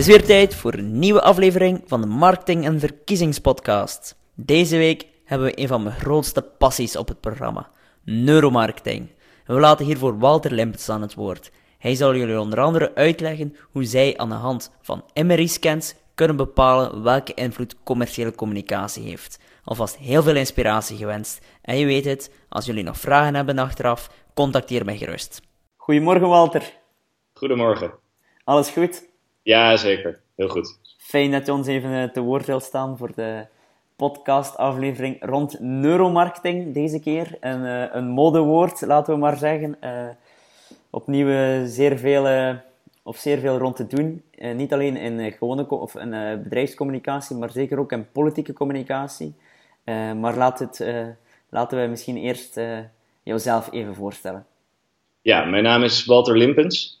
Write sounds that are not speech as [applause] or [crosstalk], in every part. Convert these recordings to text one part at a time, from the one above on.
is weer tijd voor een nieuwe aflevering van de Marketing en Verkiezingspodcast. Deze week hebben we een van mijn grootste passies op het programma: neuromarketing. En we laten hiervoor Walter Limpets aan het woord. Hij zal jullie onder andere uitleggen hoe zij aan de hand van MRI-scans kunnen bepalen welke invloed commerciële communicatie heeft. Alvast heel veel inspiratie gewenst. En je weet het, als jullie nog vragen hebben achteraf, contacteer mij gerust. Goedemorgen Walter. Goedemorgen. Alles goed? Ja, zeker. Heel goed. Fijn dat je ons even eh, te woord wilt staan voor de podcastaflevering rond neuromarketing deze keer. Een, uh, een modewoord, laten we maar zeggen. Uh, opnieuw zeer veel, of zeer veel rond te doen. niet alleen in gewone of in, bedrijfscommunicatie, maar zeker ook in politieke communicatie. maar laat het, laten we misschien eerst jouzelf even voorstellen. Ja, mijn naam is Walter Limpens.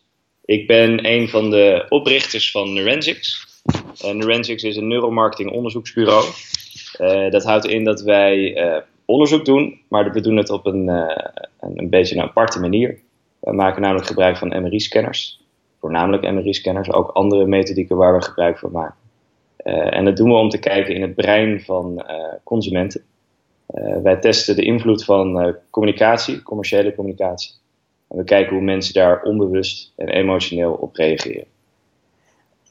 Ik ben een van de oprichters van Neurensics. Uh, Neurensics is een neuromarketing onderzoeksbureau. Uh, dat houdt in dat wij uh, onderzoek doen, maar we doen het op een, een, een, beetje een aparte manier. We maken namelijk gebruik van MRI-scanners. Voornamelijk MRI-scanners, ook andere methodieken waar we gebruik van maken. en dat doen we om te kijken in het brein van consumenten. wij testen de invloed van communicatie, commerciële communicatie en we kijken hoe mensen daar onbewust en emotioneel op reageren.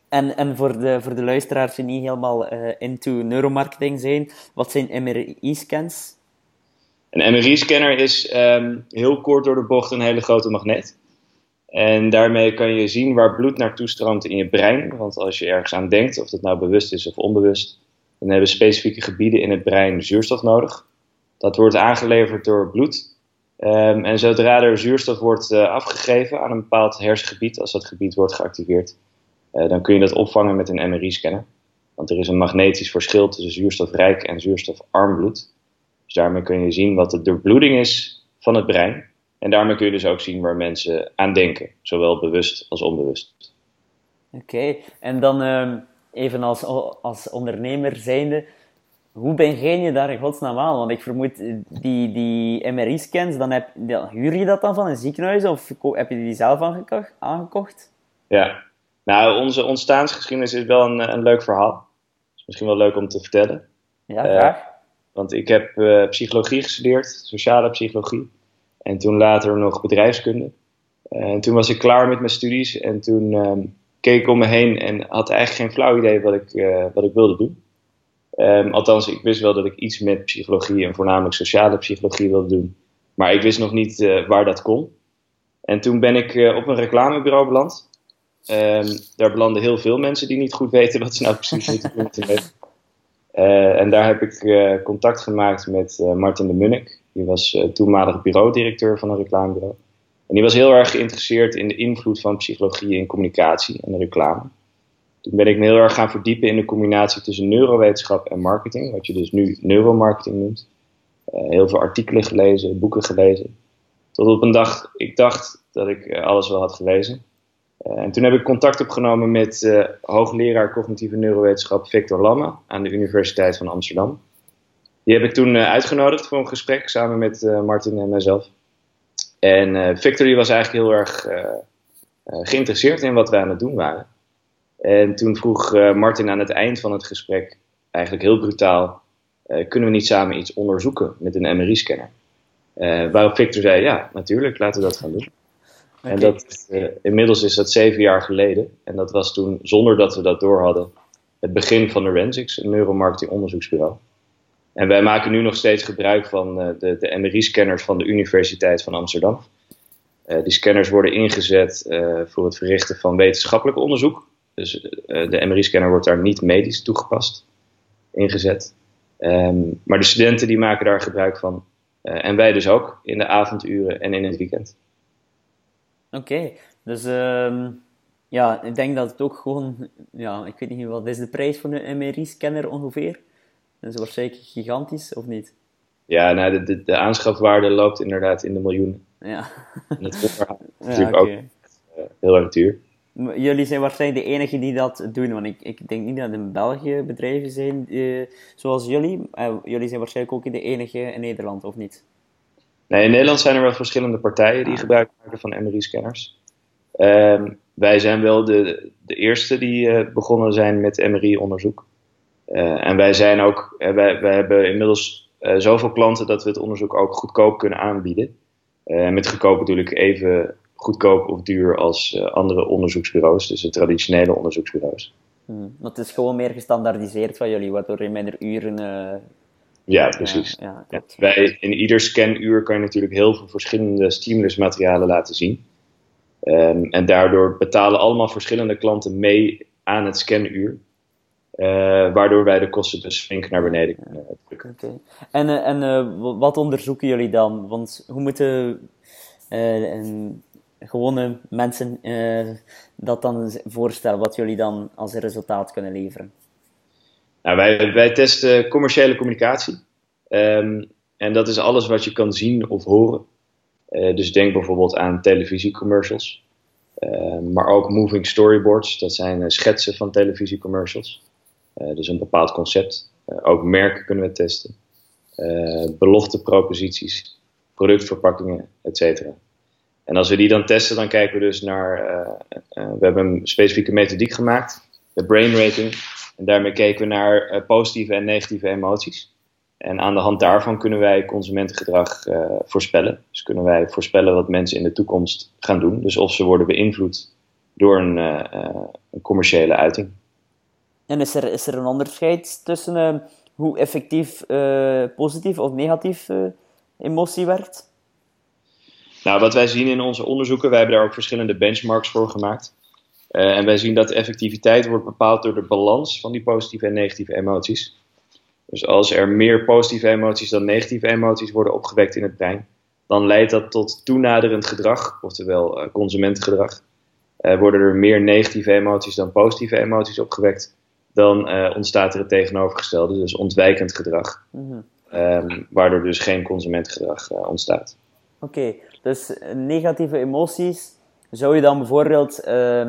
En, en voor, de, voor de luisteraars die niet helemaal uh, into neuromarketing zijn, wat zijn MRI-scans? Een MRI-scanner is um, heel kort door de bocht een hele grote magneet. En daarmee kan je zien waar bloed naartoe stroomt in je brein. Want als je ergens aan denkt, of dat nou bewust is of onbewust, dan hebben specifieke gebieden in het brein zuurstof nodig. Dat wordt aangeleverd door bloed Um, en zodra er zuurstof wordt uh, afgegeven aan een bepaald hersengebied, als dat gebied wordt geactiveerd, uh, dan kun je dat opvangen met een MRI-scanner. Want er is een magnetisch verschil tussen zuurstofrijk en zuurstofarm bloed. Dus daarmee kun je zien wat de doorbloeding is van het brein. En daarmee kun je dus ook zien waar mensen aan denken, zowel bewust als onbewust. Oké, en dan uh, even als, als ondernemer zijnde, hoe begin je daar in godsnaam aan? Want ik vermoed, eh, die, die MRI-scans, dan, heb, dan huur je dat dan van een ziekenhuis of heb je die zelf aangekocht? Ja, nou, onze ontstaansgeschiedenis is wel een, een leuk verhaal. is misschien wel leuk om te vertellen. Ja, graag. Uh, want ik heb uh, psychologie gestudeerd, sociale psychologie. En toen later nog bedrijfskunde. en toen was ik klaar met mijn studies en toen um, keek ik om me heen en had eigenlijk geen flauw idee wat ik, wat ik wilde doen. Um, althans, ik wist wel dat ik iets met psychologie en voornamelijk sociale psychologie wilde doen. Maar ik wist nog niet uh, waar dat kon. En toen ben ik uh, op een reclamebureau beland. Um, daar belanden heel veel mensen die niet goed weten wat ze nou precies [laughs] moeten doen. Uh, en daar heb ik contact gemaakt met Martin de Munnik. Die was toenmalig bureaudirecteur van een reclamebureau. En die was heel erg geïnteresseerd in de invloed van psychologie in communicatie en reclame. Toen ben ik me heel erg gaan verdiepen in de combinatie tussen neurowetenschap en marketing, wat je dus nu neuromarketing noemt. Uh, heel veel artikelen gelezen, boeken gelezen. Tot op een dag, ik dacht dat ik eh, alles wel had gelezen. Uh, en toen heb ik contact opgenomen met hoogleraar cognitieve neurowetenschap Victor Lamme aan de Universiteit van Amsterdam. Die heb ik toen uitgenodigd voor een gesprek samen met Martin en mezelf. En Victor die was eigenlijk heel erg geïnteresseerd in wat wij aan het doen waren. En toen vroeg uh, Martin aan het eind van het gesprek, eigenlijk heel brutaal, uh, kunnen we niet samen iets onderzoeken met een MRI-scanner? Uh, eh, waarop Victor zei, ja, natuurlijk, laten we dat gaan doen. Okay. En dat, inmiddels is dat zeven jaar geleden. En dat was toen, zonder dat we dat door hadden, het begin van Neurensics, een neuromarketing onderzoeksbureau. En wij maken nu nog steeds gebruik van de, de MRI-scanners van de Universiteit van Amsterdam. die scanners worden ingezet voor het verrichten van wetenschappelijk onderzoek. Dus uh, de MRI-scanner wordt daar niet medisch toegepast, ingezet. Um, maar de studenten die maken daar gebruik van. Uh, en wij dus ook, in de avonduren en in het weekend. Oké, okay. dus um, ja, ik denk dat het ook gewoon, ja, ik weet niet wat is de prijs van een MRI-scanner ongeveer? Dat is waarschijnlijk gigantisch, of niet? Ja, nou, de, de, de aanschafwaarde loopt inderdaad in de miljoenen. Ja. En dat [laughs] is natuurlijk ja, okay. ook uh, heel erg duur. Jullie zijn waarschijnlijk de enige die dat doen, want ik, ik denk niet dat er in België bedrijven zijn uh, zoals jullie. Uh, jullie zijn waarschijnlijk ook de enige in Nederland, of niet? Nee, in Nederland zijn er wel verschillende partijen die ah. gebruik maken van MRI-scanners. Um, wij zijn wel de, de eerste die begonnen zijn met MRI-onderzoek. en wij zijn ook, wij, wij hebben inmiddels zoveel klanten dat we het onderzoek ook goedkoop kunnen aanbieden. met goedkoop natuurlijk even goedkoop of duur als andere onderzoeksbureaus, dus de traditionele onderzoeksbureaus. Hmm. Het is gewoon meer gestandaardiseerd van jullie, waardoor je minder uren. Uh, ja, precies. Ja, ja, Bij, in ieder scanuur kan je natuurlijk heel veel verschillende stimulusmaterialen laten zien. Um, en daardoor betalen allemaal verschillende klanten mee aan het scanuur. Uh, waardoor wij de kosten dus flink naar beneden kunnen drukken. Okay. En, en wat onderzoeken jullie dan? Want hoe moeten gewone mensen uh, dat dan voorstellen, wat jullie dan als resultaat kunnen leveren? Nou, wij, wij testen commerciële communicatie. Um, en dat is alles wat je kan zien of horen. Uh, dus denk bijvoorbeeld aan televisiecommercials. Uh, maar ook moving storyboards, dat zijn uh, schetsen van televisiecommercials. dus een bepaald concept. ook merken kunnen we testen. belofteproposities, productverpakkingen, et cetera. En als we die dan testen, dan kijken we dus naar. Uh, uh, we hebben een specifieke methodiek gemaakt, de brain rating. En daarmee kijken we naar uh, positieve en negatieve emoties. En aan de hand daarvan kunnen wij consumentengedrag voorspellen. Dus kunnen wij voorspellen wat mensen in de toekomst gaan doen. Dus of ze worden beïnvloed door een, een commerciële uiting. En is er, is er een onderscheid tussen hoe effectief positief of negatief emotie werkt? Nou, wat wij zien in onze onderzoeken, wij hebben daar ook verschillende benchmarks voor gemaakt. Uh, en wij zien dat de effectiviteit wordt bepaald door de balans van die positieve en negatieve emoties. Dus als er meer positieve emoties dan negatieve emoties worden opgewekt in het brein, dan leidt dat tot toenaderend gedrag, oftewel uh, consumentengedrag. Uh, worden er meer negatieve emoties dan positieve emoties opgewekt, dan ontstaat er het tegenovergestelde, dus ontwijkend gedrag. Mm -hmm. waardoor dus geen consumentengedrag ontstaat. Oké, dus negatieve emoties zou je dan bijvoorbeeld uh,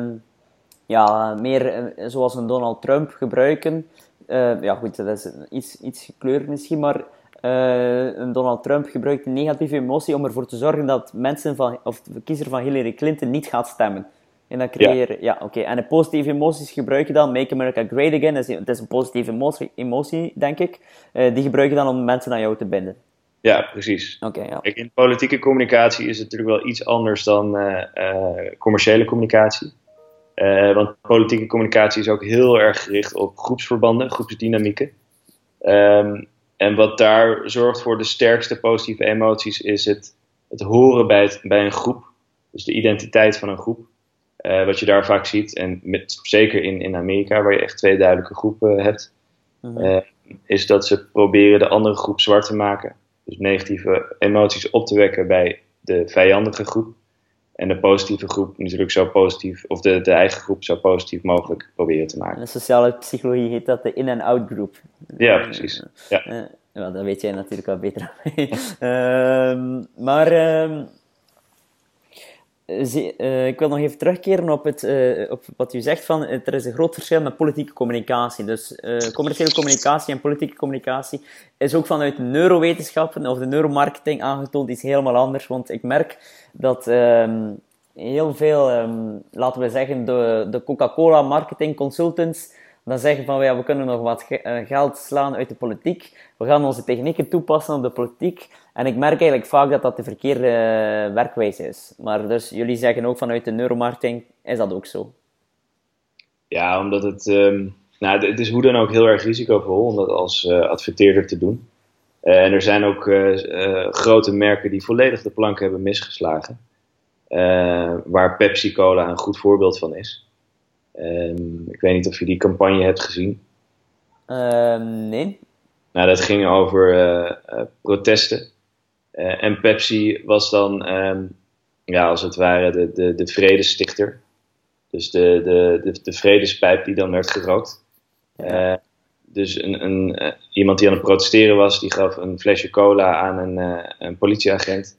ja, meer eh, zoals een Donald Trump gebruiken. Uh, ja, goed, dat is iets, iets gekleurd misschien, maar uh, een Donald Trump gebruikt een negatieve emotie om ervoor te zorgen dat mensen van, of de kiezer van Hillary Clinton niet gaat stemmen. En dan creëer ja, ja oké. En de positieve emoties gebruik je dan, Make America Great Again, dat is, dat is een positieve emotie, emotie denk ik. die gebruik je dan om mensen aan jou te binden. Ja, precies. Okay, ja. Kijk, in politieke communicatie is het natuurlijk wel iets anders dan uh, uh, commerciële communicatie. Uh, want politieke communicatie is ook heel erg gericht op groepsverbanden, groepsdynamieken. Um, en wat daar zorgt voor de sterkste positieve emoties is het, het horen bij, het, bij een groep. Dus de identiteit van een groep. wat je daar vaak ziet, en met, zeker in, in Amerika, waar je echt twee duidelijke groepen hebt, -hmm. is dat ze proberen de andere groep zwart te maken dus negatieve emoties op te wekken bij de vijandige groep. En de positieve groep natuurlijk zo positief, of de, de eigen groep zo positief mogelijk proberen te maken. In de sociale psychologie heet dat de in- en out groep. Ja, precies. Ja. Uh, ja, dat weet jij natuurlijk wel beter [laughs] uh, maar uh, uh, ik wil nog even terugkeren op, het, uh, op wat u zegt van er is een groot verschil met politieke communicatie. Dus commerciële communicatie en politieke communicatie is ook vanuit de neurowetenschappen of de neuromarketing aangetoond iets helemaal anders. Want ik merk dat um, heel veel, um, laten we zeggen, de, de Coca-Cola marketing consultants dan zeggen van ja, we kunnen nog wat geld slaan uit de politiek. We gaan onze technieken toepassen op de politiek. En ik merk eigenlijk vaak dat dat de verkeerde uh, werkwijze is. Maar dus jullie zeggen ook vanuit de neuromarketing, is dat ook zo? Ja, omdat het, um, nou, het is hoe dan ook heel erg risicovol om dat als uh, adverteerder te doen. En er zijn ook grote merken die volledig de plank hebben misgeslagen. waar Pepsi Cola een goed voorbeeld van is. Um, ik weet niet of je die campagne hebt gezien. Ehm, nee. Nou, dat ging over protesten uh, en Pepsi was dan, um, ja, als het ware, de, de, de vredestichter. Dus de, de, de, de vredespijp die dan werd gerookt. Dus een, een, iemand die aan het protesteren was, die gaf een flesje cola aan een, een politieagent.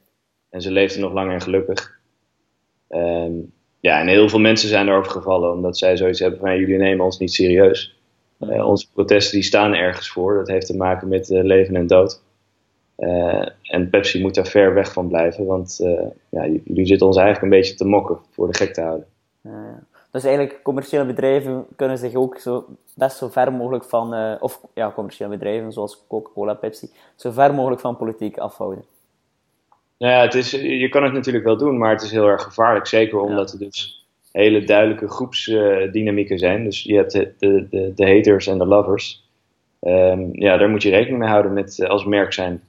En ze leefde nog lang en gelukkig. Um, ja, en heel veel mensen zijn erover gevallen, omdat zij zoiets hebben van jullie nemen ons niet serieus. onze protesten die staan ergens voor. Dat heeft te maken met leven en dood. Uh, en Pepsi moet daar ver weg van blijven, want ja, jullie zitten ons eigenlijk een beetje te mokken voor de gek te houden. Dus eigenlijk, commerciële bedrijven kunnen zich ook zo best zo ver mogelijk van, of ja, commerciële bedrijven zoals Coca-Cola, Pepsi, zo ver mogelijk van politiek afhouden. Nou ja, het is, je kan het natuurlijk wel doen, maar het is heel erg gevaarlijk. Zeker omdat er dus hele duidelijke groepsdynamieken zijn. Dus je hebt de, de, de, de haters en de lovers. Um, ja, daar moet je rekening mee houden met, eh, als merk zijn.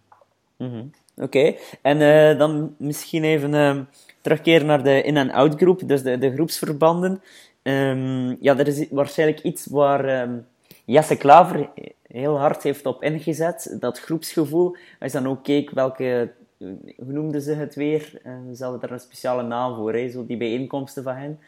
Mm Oké, en uh, dan misschien even uh, terugkeren naar de in- en out-groep, dus de, de groepsverbanden. Um, ja, er is waarschijnlijk iets waar um, Jesse Klaver heel hard heeft op ingezet, dat groepsgevoel. Als je dan ook keek welke, hoe noemden ze het weer? Uh, ze hadden daar een speciale naam voor, hè? Zo die bijeenkomsten van hen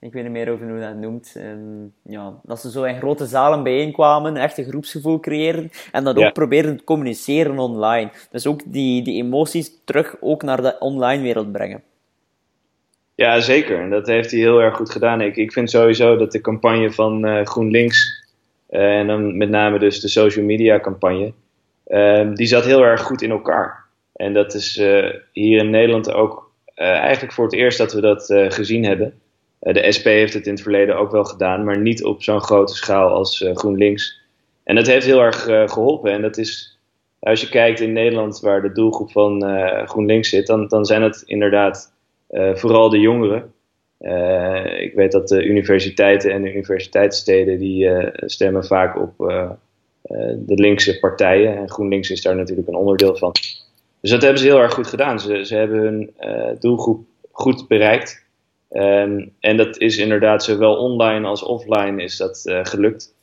ik weet niet meer over hoe dat noemt. Um, ja, dat ze zo in grote zalen bijeenkwamen, echt een groepsgevoel creëren en dat ook proberen te communiceren online. Dus ook die, die emoties terug ook naar de online wereld brengen. Ja, zeker. En dat heeft hij heel erg goed gedaan. Ik, ik vind sowieso dat de campagne van uh, GroenLinks, uh, en dan met name dus de social media campagne, uh, die zat heel erg goed in elkaar. En dat is eh, hier in Nederland ook eigenlijk voor het eerst dat we dat gezien hebben. Eh, de SP heeft het in het verleden ook wel gedaan, maar niet op zo'n grote schaal als eh, GroenLinks. En dat heeft heel erg eh, geholpen. En dat is, als je kijkt in Nederland waar de doelgroep van GroenLinks zit, dan, dan zijn het inderdaad vooral de jongeren. ik weet dat de universiteiten en de universiteitssteden die stemmen vaak op de linkse partijen. En GroenLinks is daar natuurlijk een onderdeel van. Dus dat hebben ze heel erg goed gedaan. Ze, ze hebben hun doelgroep goed bereikt. Um, en dat is inderdaad zowel online als offline is dat uh, gelukt.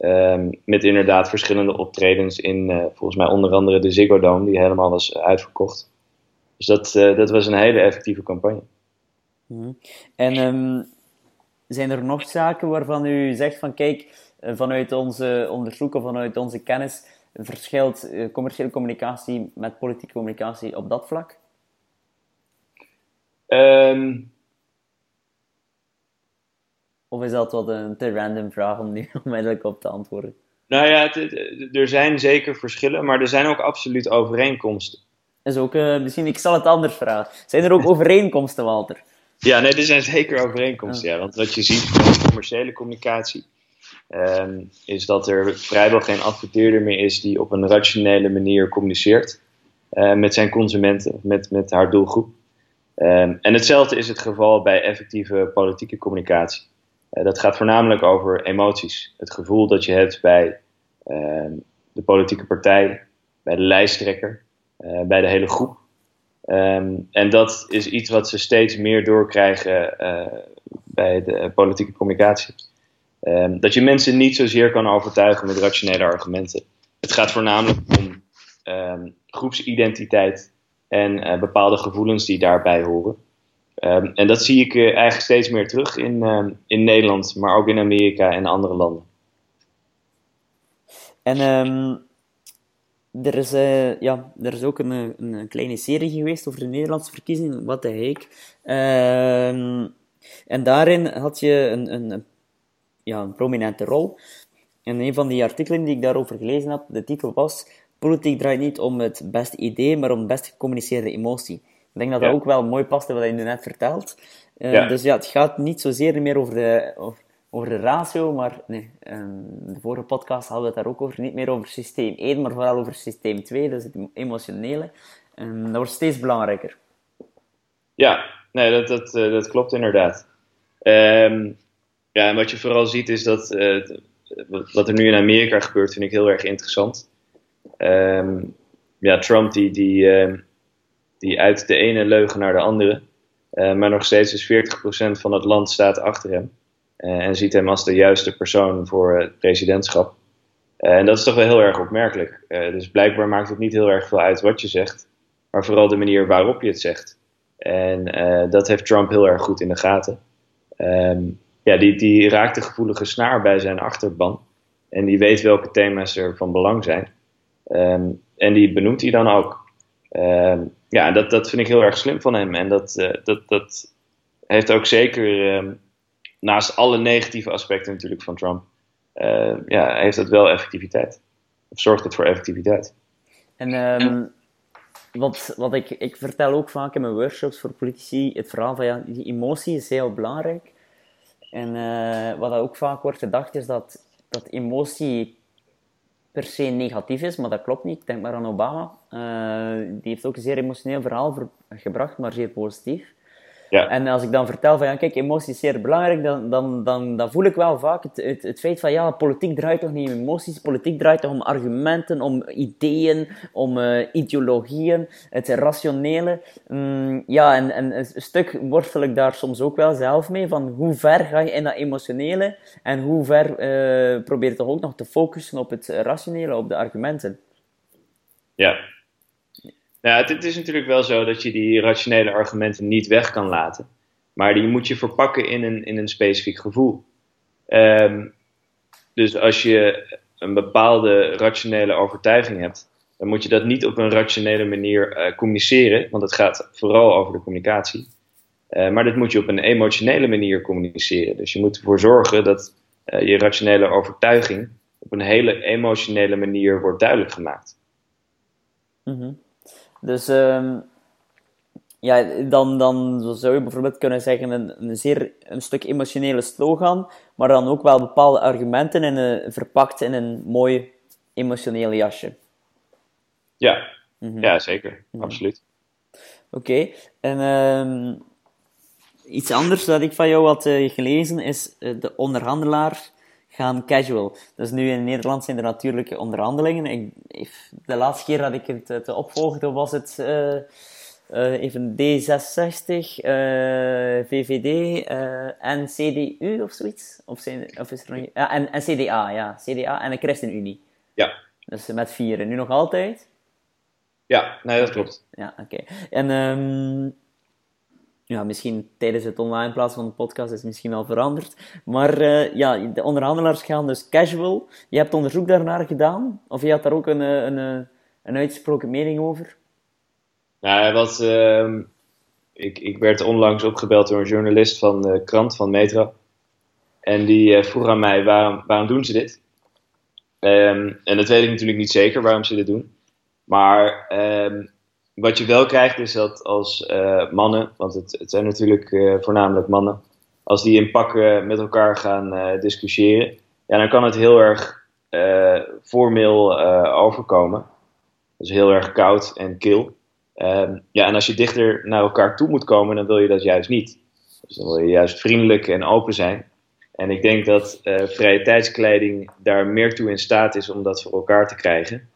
Um, met inderdaad verschillende optredens in uh, volgens mij onder andere de Ziggo Dome, die helemaal was uitverkocht. Dus dat, dat was een hele effectieve campagne. Mm. En um, zijn er nog zaken waarvan u zegt van kijk, vanuit onze onderzoek of vanuit onze kennis verschilt commerciële communicatie met politieke communicatie op dat vlak? Um, of is dat wat een te random vraag om nu [laughs] onmiddellijk op te antwoorden? Nou ja, er zijn zeker verschillen, maar er zijn ook absoluut overeenkomsten. Is ook, uh, misschien, ik zal het anders vragen. Zijn er ook [laughs] overeenkomsten, Walter? Ja, nee, er zijn zeker overeenkomsten. Ja. Want wat je ziet bij commerciële communicatie, um, is dat er vrijwel geen adverteerder meer is die op een rationele manier communiceert uh, met zijn consumenten, met, met haar doelgroep. Um, en hetzelfde is het geval bij effectieve politieke communicatie. Uh, dat gaat voornamelijk over emoties. Het gevoel dat je hebt bij uh, de politieke partij, bij de lijsttrekker, uh, bij de hele groep. En dat is iets wat ze steeds meer doorkrijgen eh, bij de politieke communicatie. Um, dat je mensen niet zozeer kan overtuigen met rationele argumenten. Het gaat voornamelijk om um, groepsidentiteit en bepaalde gevoelens die daarbij horen. Um, en dat zie ik uh, eigenlijk steeds meer terug in, in Nederland, maar ook in Amerika en andere landen. En er, is, uh, ja, er is ook een, een, kleine serie geweest over de Nederlandse verkiezingen, Wat de Heek. En daarin had je een, een, ja, een prominente rol. En een van die artikelen die ik daarover gelezen heb, de titel was Politiek draait niet om het beste idee, maar om het best gecommuniceerde emotie. Ik denk dat dat ook wel mooi past wat je nu net vertelt. Uh, ja. Dus ja, het gaat niet zozeer meer over de, over, over de ratio, maar nee, um, de vorige podcast hadden we het daar ook over. Niet meer over systeem 1, maar vooral over systeem 2, dus het emotionele. Um, dat wordt steeds belangrijker. Ja, nee, dat, dat, uh, dat klopt inderdaad. Um, ja, en wat je vooral ziet is dat uh, wat er nu in Amerika gebeurt, vind ik heel erg interessant. ja, Trump die, die die uit de ene leugen naar de andere. Uh, maar nog steeds is 40% van het land staat achter hem. Uh, en ziet hem als de juiste persoon voor het presidentschap. En dat is toch wel heel erg opmerkelijk. dus blijkbaar maakt het niet heel erg veel uit wat je zegt. Maar vooral de manier waarop je het zegt. En dat heeft Trump heel erg goed in de gaten. Um, ja, die, die raakt de gevoelige snaar bij zijn achterban. En die weet welke thema's er van belang zijn. Um, en die benoemt hij dan ook. Ehm, ja, dat, dat vind ik heel erg slim van hem. En dat, uh, dat, dat heeft ook zeker, uh, naast alle negatieve aspecten natuurlijk van Trump, uh, ja, heeft het wel effectiviteit. Of zorgt het voor effectiviteit. En wat, wat ik, ik vertel ook vaak in mijn workshops voor politici, het verhaal van ja, die emotie is heel belangrijk. En uh, wat ook vaak wordt gedacht is dat, dat emotie per se negatief is, maar dat klopt niet. Denk maar aan Obama. Uh, die heeft ook een zeer emotioneel verhaal gebracht, maar zeer positief. Ja. En als ik dan vertel van ja, kijk, emotie is zeer belangrijk, dan, dan, dan, dan voel ik wel vaak het, het, het, feit van ja, politiek draait toch niet om emoties, politiek draait toch om argumenten, om ideeën, om uh, ideologieën, het rationele. Mm, ja, en, en een stuk worstel ik daar soms ook wel zelf mee, van hoe ver ga je in dat emotionele en hoe ver uh, probeer je toch ook nog te focussen op het rationele, op de argumenten. Ja, nou, het, is natuurlijk wel zo dat je die rationele argumenten niet weg kan laten. Maar die moet je verpakken in een, in een specifiek gevoel. Ehm, dus als je een bepaalde rationele overtuiging hebt, dan moet je dat niet op een rationele manier uh, communiceren, want het gaat vooral over de communicatie. Uh, maar dit moet je op een emotionele manier communiceren. Dus je moet ervoor zorgen dat uh, je rationele overtuiging op een hele emotionele manier wordt duidelijk gemaakt. Mm dus um, ja, dan, dan zou je bijvoorbeeld kunnen zeggen een, een zeer een stuk emotionele slogan, maar dan ook wel bepaalde argumenten in een, verpakt in een mooi emotioneel jasje. Ja, mm -hmm. ja zeker. Mm -hmm. Absoluut. Oké, okay. en um, iets anders dat ik van jou had uh, gelezen is uh, de onderhandelaar gaan casual. Dus nu in Nederland zijn er natuurlijke onderhandelingen. Ik, de laatste keer dat ik het, het opvolgde was het uh, uh, even D66, uh, VVD en CDU of zoiets. Of, zijn, of is er nog... Ja, en, en CDA, ja. CDA en de ChristenUnie. Ja. Dus met vier. En nu nog altijd? Ja, nee, dat klopt. Ja, oké. Okay. En um, ja, misschien tijdens het online plaatsen van de podcast is misschien al veranderd. Maar uh, ja, de onderhandelaars gaan dus casual. Je hebt onderzoek daarnaar gedaan? Of je had daar ook een, eh, een, eh, een uitgesproken mening over? Nou, wat, uh, ik, ik werd onlangs opgebeld door een journalist van de krant van Metro. En die vroeg aan mij, waarom, doen ze dit? Um, en dat weet ik natuurlijk niet zeker waarom ze dit doen. Maar um, wat je wel krijgt is dat als uh, mannen, want het, het zijn natuurlijk uh, voornamelijk mannen, als die in pakken met elkaar gaan uh, discussiëren, ja, dan kan het heel erg formeel overkomen. Dus heel erg koud en kil. Ehm, ja, en als je dichter naar elkaar toe moet komen, dan wil je dat juist niet. Dus dan wil je juist vriendelijk en open zijn. En ik denk dat vrije tijdskleding daar meer toe in staat is om dat voor elkaar te krijgen.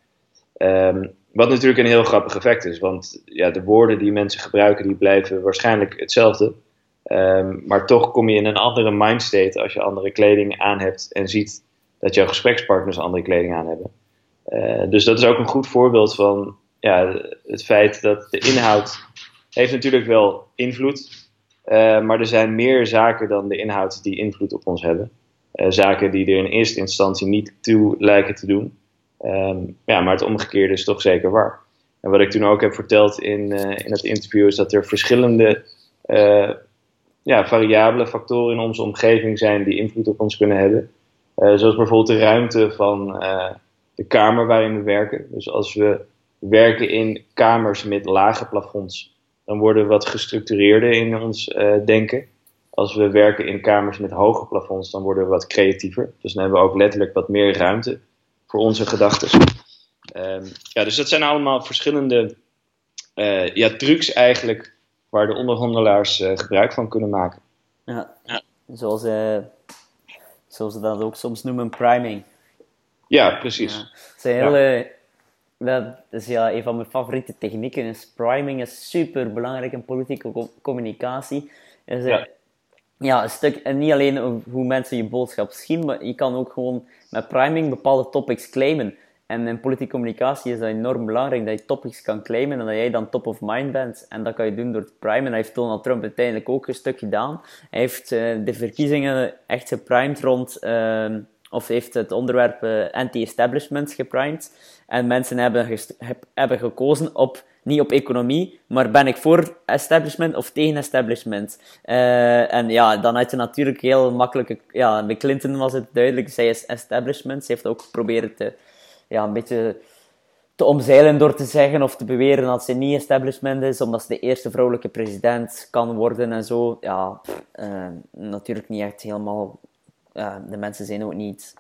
Um, wat natuurlijk een heel grappig effect is, want ja, de woorden die mensen gebruiken, die blijven waarschijnlijk hetzelfde. Um, maar toch kom je in een andere mindstate als je andere kleding aan hebt en ziet dat jouw gesprekspartners andere kleding aan hebben. Uh, dus dat is ook een goed voorbeeld van ja, het feit dat de inhoud heeft natuurlijk wel invloed. Uh, maar er zijn meer zaken dan de inhoud die invloed op ons hebben. Uh, zaken die er in eerste instantie niet toe lijken te doen. Um, ja, maar het omgekeerde is toch zeker waar. En wat ik toen ook heb verteld in, uh, in het interview is dat er verschillende uh, ja, variabele factoren in onze omgeving zijn die invloed op ons kunnen hebben. Uh, zoals bijvoorbeeld de ruimte van de kamer waarin we werken. Dus als we werken in kamers met lage plafonds, dan worden we wat gestructureerder in ons denken. Als we werken in kamers met hoge plafonds, dan worden we wat creatiever. Dus dan hebben we ook letterlijk wat meer ruimte voor onze gedachten. Um, ja, dus dat zijn allemaal verschillende uh, ja, trucs eigenlijk waar de onderhandelaars uh, gebruik van kunnen maken. Ja, ja. Zoals, uh, zoals ze dat ook soms noemen, priming. Ja, precies. Ja. Dat, is ja. dat is ja, een van mijn favoriete technieken. Is priming is super belangrijk in politieke communicatie. Is, ja ja, een stuk, en niet alleen hoe mensen je boodschap zien, maar je kan ook gewoon met priming bepaalde topics claimen. En in politieke communicatie is dat enorm belangrijk dat je topics kan claimen en dat jij dan top of mind bent. En dat kan je doen door te primen. En dat heeft Donald Trump uiteindelijk ook een stuk gedaan. Hij heeft uh, de verkiezingen echt geprimed rond, uh, of heeft het onderwerp uh, anti-establishment geprimed. En mensen hebben, hebben gekozen op niet op economie, maar ben ik voor establishment of tegen establishment? Uh, en ja, dan had je natuurlijk heel makkelijke... Ja, bij Clinton was het duidelijk, zij is establishment. Ze heeft ook proberen te, ja, een beetje te omzeilen door te zeggen of te beweren dat ze niet establishment is, omdat ze de eerste vrouwelijke president kan worden en zo. Ja, uh, natuurlijk niet echt helemaal. De mensen zijn ook niet.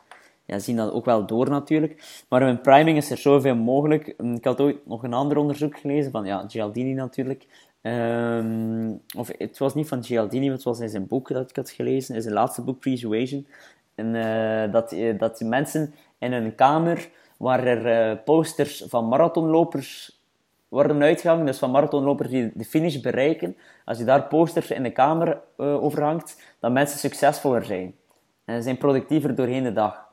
Ja, zien dat ook wel door natuurlijk. Maar in priming is er zoveel mogelijk. Ik had ooit nog een ander onderzoek gelezen van ja, Gialdini natuurlijk. Um, of het was niet van Gialdini, het was in zijn boek dat ik had gelezen, in zijn laatste boek, Persuasion. En uh, dat, dat mensen in een kamer waar er uh, posters van marathonlopers worden uitgehangen, dus van marathonlopers die de finish bereiken. Als je daar posters in de kamer uh, over hangt, dan mensen succesvoller zijn. En zijn productiever doorheen de dag.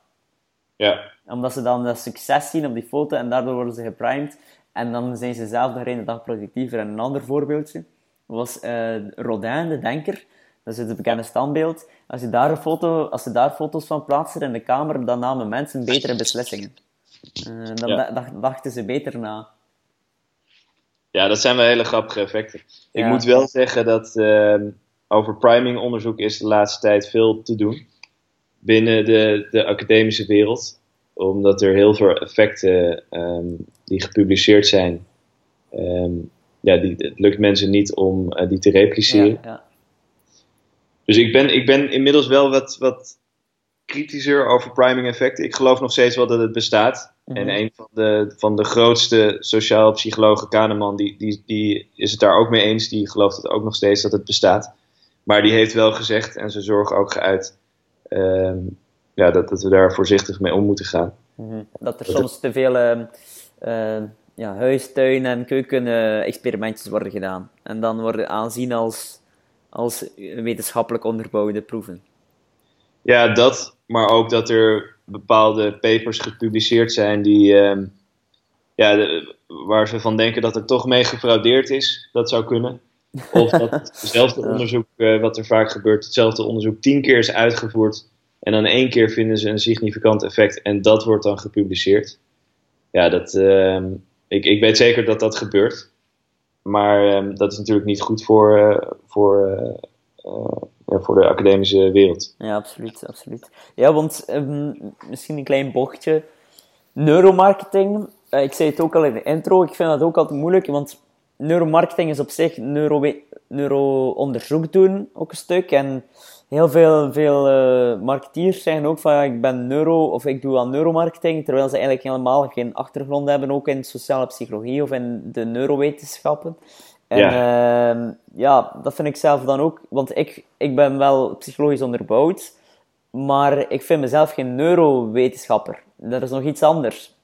Ja. Omdat ze dan dat succes zien op die foto en daardoor worden ze geprimed. En dan zijn ze zelf de dag productiever. En een ander voorbeeldje was uh, Rodin, de denker. Dat is het bekende standbeeld. Als, je daar een foto, als ze daar foto's van plaatsen in de kamer, dan namen mensen betere beslissingen. Uh, dan ja. dachten ze beter na. Ja, dat zijn wel hele grappige effecten. Ik moet wel zeggen dat uh, over priming onderzoek is de laatste tijd veel te doen binnen de, de academische wereld. Omdat er heel veel effecten um, die gepubliceerd zijn, um, ja, die, het lukt mensen niet om uh, die te repliceren. Ja, ja. Dus ik ben, ik ben inmiddels wel wat, wat kritischer over priming effecten. Ik geloof nog steeds wel dat het bestaat. Mm -hmm. En een van de, van de grootste sociaal psychologen, Kahneman, die, die, die is het daar ook mee eens. Die gelooft het ook nog steeds dat het bestaat. Maar die heeft wel gezegd, en zijn zorgen ook geuit, ja, dat, dat we daar voorzichtig mee om moeten gaan. Mm -hmm. Dat er dat soms het... te veel uh, uh, ja, huistuin- en keuken-experimentjes worden gedaan. En dan worden aanzien als, als wetenschappelijk onderbouwde proeven. Ja, dat, maar ook dat er bepaalde papers gepubliceerd zijn die, ja, de, waar ze van denken dat er toch mee gefraudeerd is. Dat zou kunnen. Of dat [laughs] hetzelfde onderzoek, uh, wat er vaak gebeurt, hetzelfde onderzoek tien keer is uitgevoerd. En dan één keer vinden ze een significant effect en dat wordt dan gepubliceerd. Ja, dat, uh, ik, ik weet zeker dat dat gebeurt. Maar ehm, dat is natuurlijk niet goed voor, uh, voor ja, voor de academische wereld. Ja, absoluut. absoluut. Ja, want um, misschien een klein bochtje. Neuromarketing, ik zei het ook al in de intro, ik vind dat ook altijd moeilijk, want neuromarketing is op zich neuro, neuro-onderzoek doen, ook een stuk. En heel veel, veel uh, marketeers zeggen ook van, ja, ik ben neuro, of ik doe aan neuromarketing, terwijl ze eigenlijk helemaal geen achtergrond hebben, ook in sociale psychologie of in de neurowetenschappen. En ja. Uh, ja, dat vind ik zelf dan ook. Want ik, ik ben wel psychologisch onderbouwd, maar ik vind mezelf geen neurowetenschapper. Dat is nog iets anders.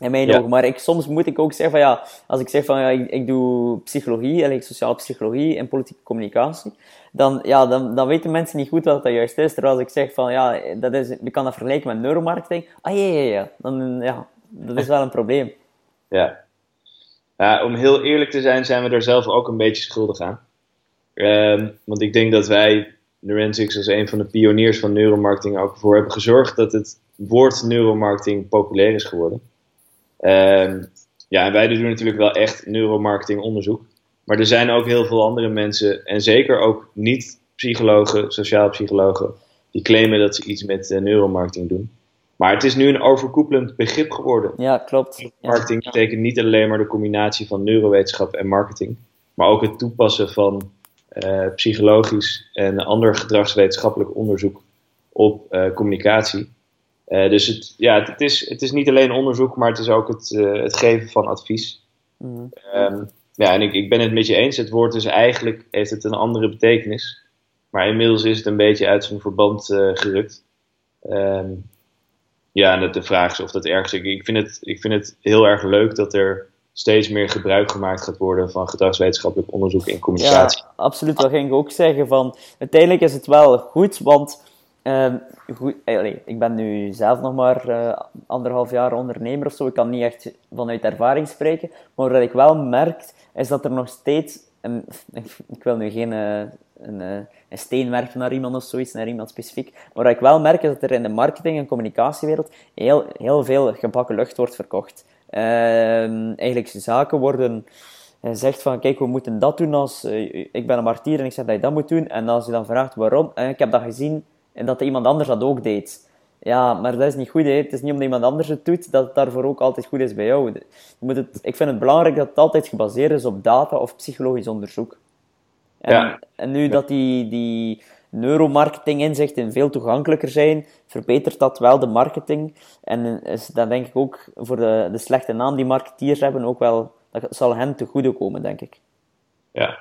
In mijn ja. ogen. Maar ik, soms moet ik ook zeggen van ja, als ik zeg van ja, ik, ik doe psychologie, eigenlijk sociale psychologie en politieke communicatie, dan, ja, dan, dan weten mensen niet goed wat dat juist is. Terwijl als ik zeg van ja, dat is, je kan dat vergelijken met neuromarketing, ah ja, ja, ja, dan ja, dat is wel een probleem. [laughs] Ja, ja, om heel eerlijk te zijn, zijn we er zelf ook een beetje schuldig aan. Um, want ik denk dat wij, Neurensics, als een van de pioniers van neuromarketing, ook ervoor hebben gezorgd dat het woord neuromarketing populair is geworden. Um, ja, en wij doen natuurlijk wel echt neuromarketing onderzoek. Maar er zijn ook heel veel andere mensen, en zeker ook niet-psychologen, sociaal psychologen, die claimen dat ze iets met uh, neuromarketing doen. Maar het is nu een overkoepelend begrip geworden. Ja, klopt. Marketing betekent niet alleen maar de combinatie van neurowetenschap en marketing, maar ook het toepassen van uh, psychologisch en ander gedragswetenschappelijk onderzoek op uh, communicatie. Uh, dus het, ja, het, is, het is niet alleen onderzoek, maar het is ook het, het geven van advies. Mm. Um, ja, en ik, ik ben het met je eens. Het woord is eigenlijk, heeft het een andere betekenis. Maar inmiddels is het een beetje uit zijn verband gerukt. Um, ja, en de vraag is of dat ergens. Ik, ik, vind het, ik vind het heel erg leuk dat er steeds meer gebruik gemaakt gaat worden van gedragswetenschappelijk onderzoek in communicatie. Ja, absoluut. Dat ging ik ook zeggen. Van, uiteindelijk is het wel goed, want uh, goed, ik ben nu zelf nog maar uh, anderhalf jaar ondernemer of zo. Ik kan niet echt vanuit ervaring spreken. Maar wat ik wel merk, is dat er nog steeds. Een, [laughs] ik wil nu geen uh, een, een steen werpen naar iemand of zoiets, naar iemand specifiek. Maar wat ik wel merk, is dat er in de marketing- en communicatiewereld heel, heel veel gebakken lucht wordt verkocht. Uh, eigenlijk zaken worden gezegd van, kijk, we moeten dat doen als... Ik ben een martier en ik zeg dat je dat moet doen. En als je dan vraagt waarom, ik heb dat gezien en dat iemand anders dat ook deed. Ja, maar dat is niet goed. Hè. Het is niet omdat iemand anders het doet, dat het daarvoor ook altijd goed is bij jou. Je moet het, ik vind het belangrijk dat het altijd gebaseerd is op data of psychologisch onderzoek. En, Ja. en nu dat die, die neuromarketing-inzichten veel toegankelijker zijn, verbetert dat wel de marketing. En is dat denk ik ook voor de, de slechte naam die marketeers hebben, ook wel, dat zal hen te goede komen, denk ik. Ja,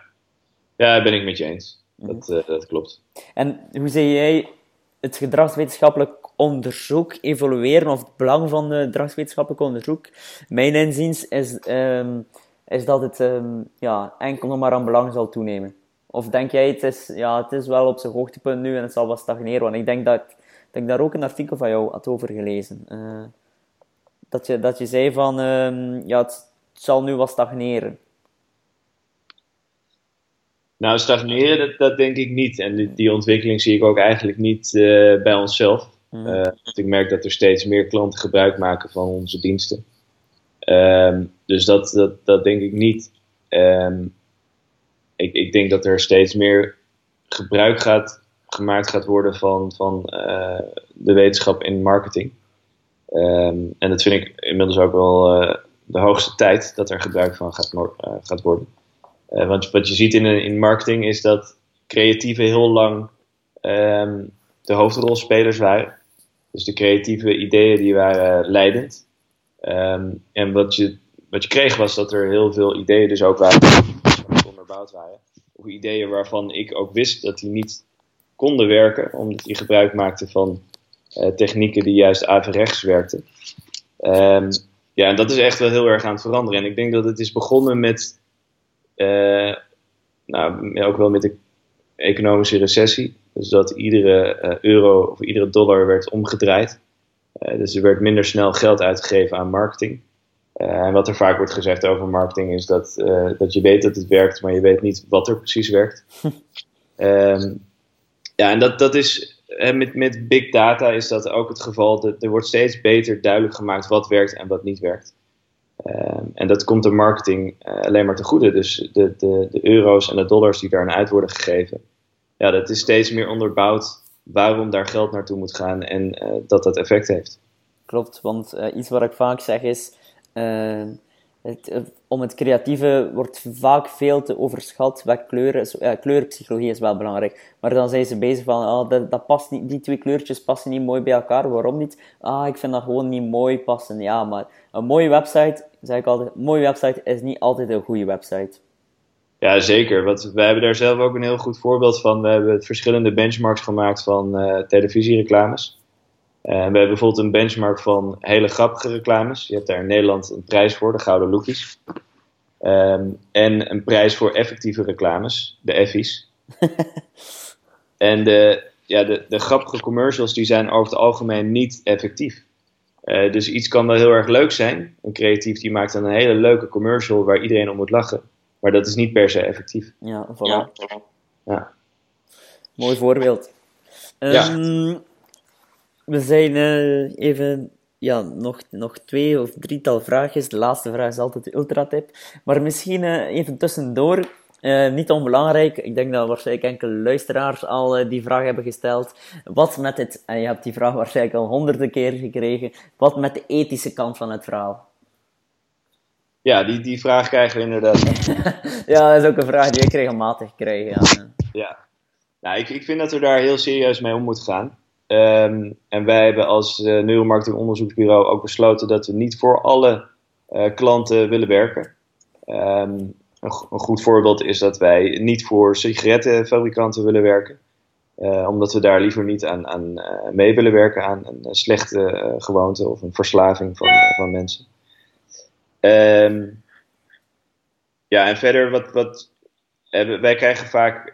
ja ben ik met je eens. Dat, eh, dat klopt. En hoe zie jij het gedragswetenschappelijk onderzoek evolueren, of het belang van het gedragswetenschappelijk onderzoek? Mijn inziens is, ehm, is dat het ehm, ja, enkel nog maar aan belang zal toenemen. Of denk jij, het is, ja, het is wel op zijn hoogtepunt nu en het zal wat stagneren? Want ik denk dat, dat ik daar ook een artikel van jou had over gelezen. Eh, dat, je, dat je zei van, ehm, ja, het, het zal nu wat stagneren. Nou, stagneren, dat, dat denk ik niet. En die, die ontwikkeling zie ik ook eigenlijk niet eh, bij onszelf. Want ik merk dat er steeds meer klanten gebruik maken van onze diensten. Ehm, dus dat, dat, dat denk ik niet. Ehm, ik, ik denk dat er steeds meer gebruik gaat, gemaakt gaat worden van, van eh, de wetenschap in marketing. Ehm, en dat vind ik inmiddels ook wel de hoogste tijd dat er gebruik van gaat, gaat worden. Eh, want wat je ziet in, in marketing is dat creatieven heel lang ehm, de hoofdrolspelers waren. Dus de creatieve ideeën die waren leidend. Ehm, en wat je, wat je kreeg was dat er heel veel ideeën dus ook waren die onderbouwd waren. Of ideeën waarvan ik ook wist dat die niet konden werken, omdat die gebruik maakten van eh, technieken die juist averechts werkten. Ehm, ja, en dat is echt wel heel erg aan het veranderen. En ik denk dat het is begonnen met, eh, nou, ja, ook wel met de economische recessie. Dus dat iedere eh, euro of iedere dollar werd omgedraaid. Eh, dus er werd minder snel geld uitgegeven aan marketing. En wat er vaak wordt gezegd over marketing is dat, dat je weet dat het werkt, maar je weet niet wat er precies werkt. [laughs] Ehm, ja, en dat, dat is met, met big data is dat ook het geval. Dat er wordt steeds beter duidelijk gemaakt wat werkt en wat niet werkt. Ehm, en dat komt de marketing eh, alleen maar te goede. Dus de, de, de euro's en de dollars die daaraan uit worden gegeven. Ja, dat is steeds meer onderbouwd waarom daar geld naartoe moet gaan en eh, dat dat effect heeft. Klopt, want eh, iets wat ik vaak zeg is, het, eh, om het creatieve wordt vaak veel te overschat. Wat kleuren, is- eh, kleurpsychologie is wel belangrijk, maar dan zijn ze bezig van, ah, dat, past niet, die twee kleurtjes passen niet mooi bij elkaar. Waarom niet? Ah, ik vind dat gewoon niet mooi passen. Ja, maar een mooie website, zeg ik altijd, een mooie website is niet altijd een goede website. Ja, zeker. Want wij hebben daar zelf ook een heel goed voorbeeld van. We hebben verschillende benchmarks gemaakt van eh, televisiereclames. Eh, we hebben bijvoorbeeld een benchmark van hele grappige reclames. Je hebt daar in Nederland een prijs voor, de Gouden Loekies. Ehm, en een prijs voor effectieve reclames, de Effies. [laughs] en de, ja, de, de grappige commercials die zijn over het algemeen niet effectief. Eh, dus iets kan wel heel erg leuk zijn. Een creatief die maakt dan een hele leuke commercial waar iedereen om moet lachen. Maar dat is niet per se effectief. Ja, voilà. Ja. Mooi voorbeeld. Ja. We zijn eh, even, ja, nog, nog twee of drietal vraagjes. De laatste vraag is altijd de ultratip. Maar misschien eh, even tussendoor, eh, niet onbelangrijk. Ik denk dat waarschijnlijk enkele luisteraars al die vraag hebben gesteld. Wat met het, en je hebt die vraag waarschijnlijk al honderden keer gekregen, wat met de ethische kant van het verhaal? Ja, die, die vraag krijgen we inderdaad. [laughs] Ja, dat is ook een vraag die ik regelmatig krijg. Ja. Ja. Nou, ik, ik vind dat we daar heel serieus mee om moeten gaan. Ehm, en wij hebben als eh, neuromarketing onderzoeksbureau ook besloten dat we niet voor alle eh, klanten willen werken. Ehm, een, een goed voorbeeld is dat wij niet voor sigarettenfabrikanten willen werken. Eh, omdat we daar liever niet aan, aan mee willen werken aan een slechte gewoonte of een verslaving van, van mensen. Ehm, ja, en verder wat, wat wij krijgen vaak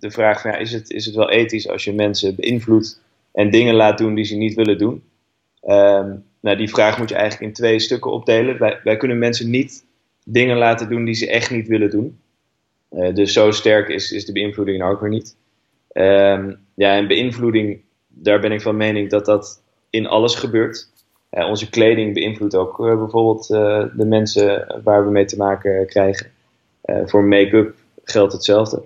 de vraag van ja, is, het, is het wel ethisch als je mensen beïnvloedt en dingen laat doen die ze niet willen doen? Ehm, nou, die vraag moet je eigenlijk in twee stukken opdelen. Wij, kunnen mensen niet dingen laten doen die ze echt niet willen doen. Eh, dus zo sterk is, is de beïnvloeding nou ook weer niet. Ehm, ja, en beïnvloeding, daar ben ik van mening dat dat in alles gebeurt. Eh, onze kleding beïnvloedt ook eh, bijvoorbeeld de mensen waar we mee te maken krijgen. Voor make-up geldt hetzelfde.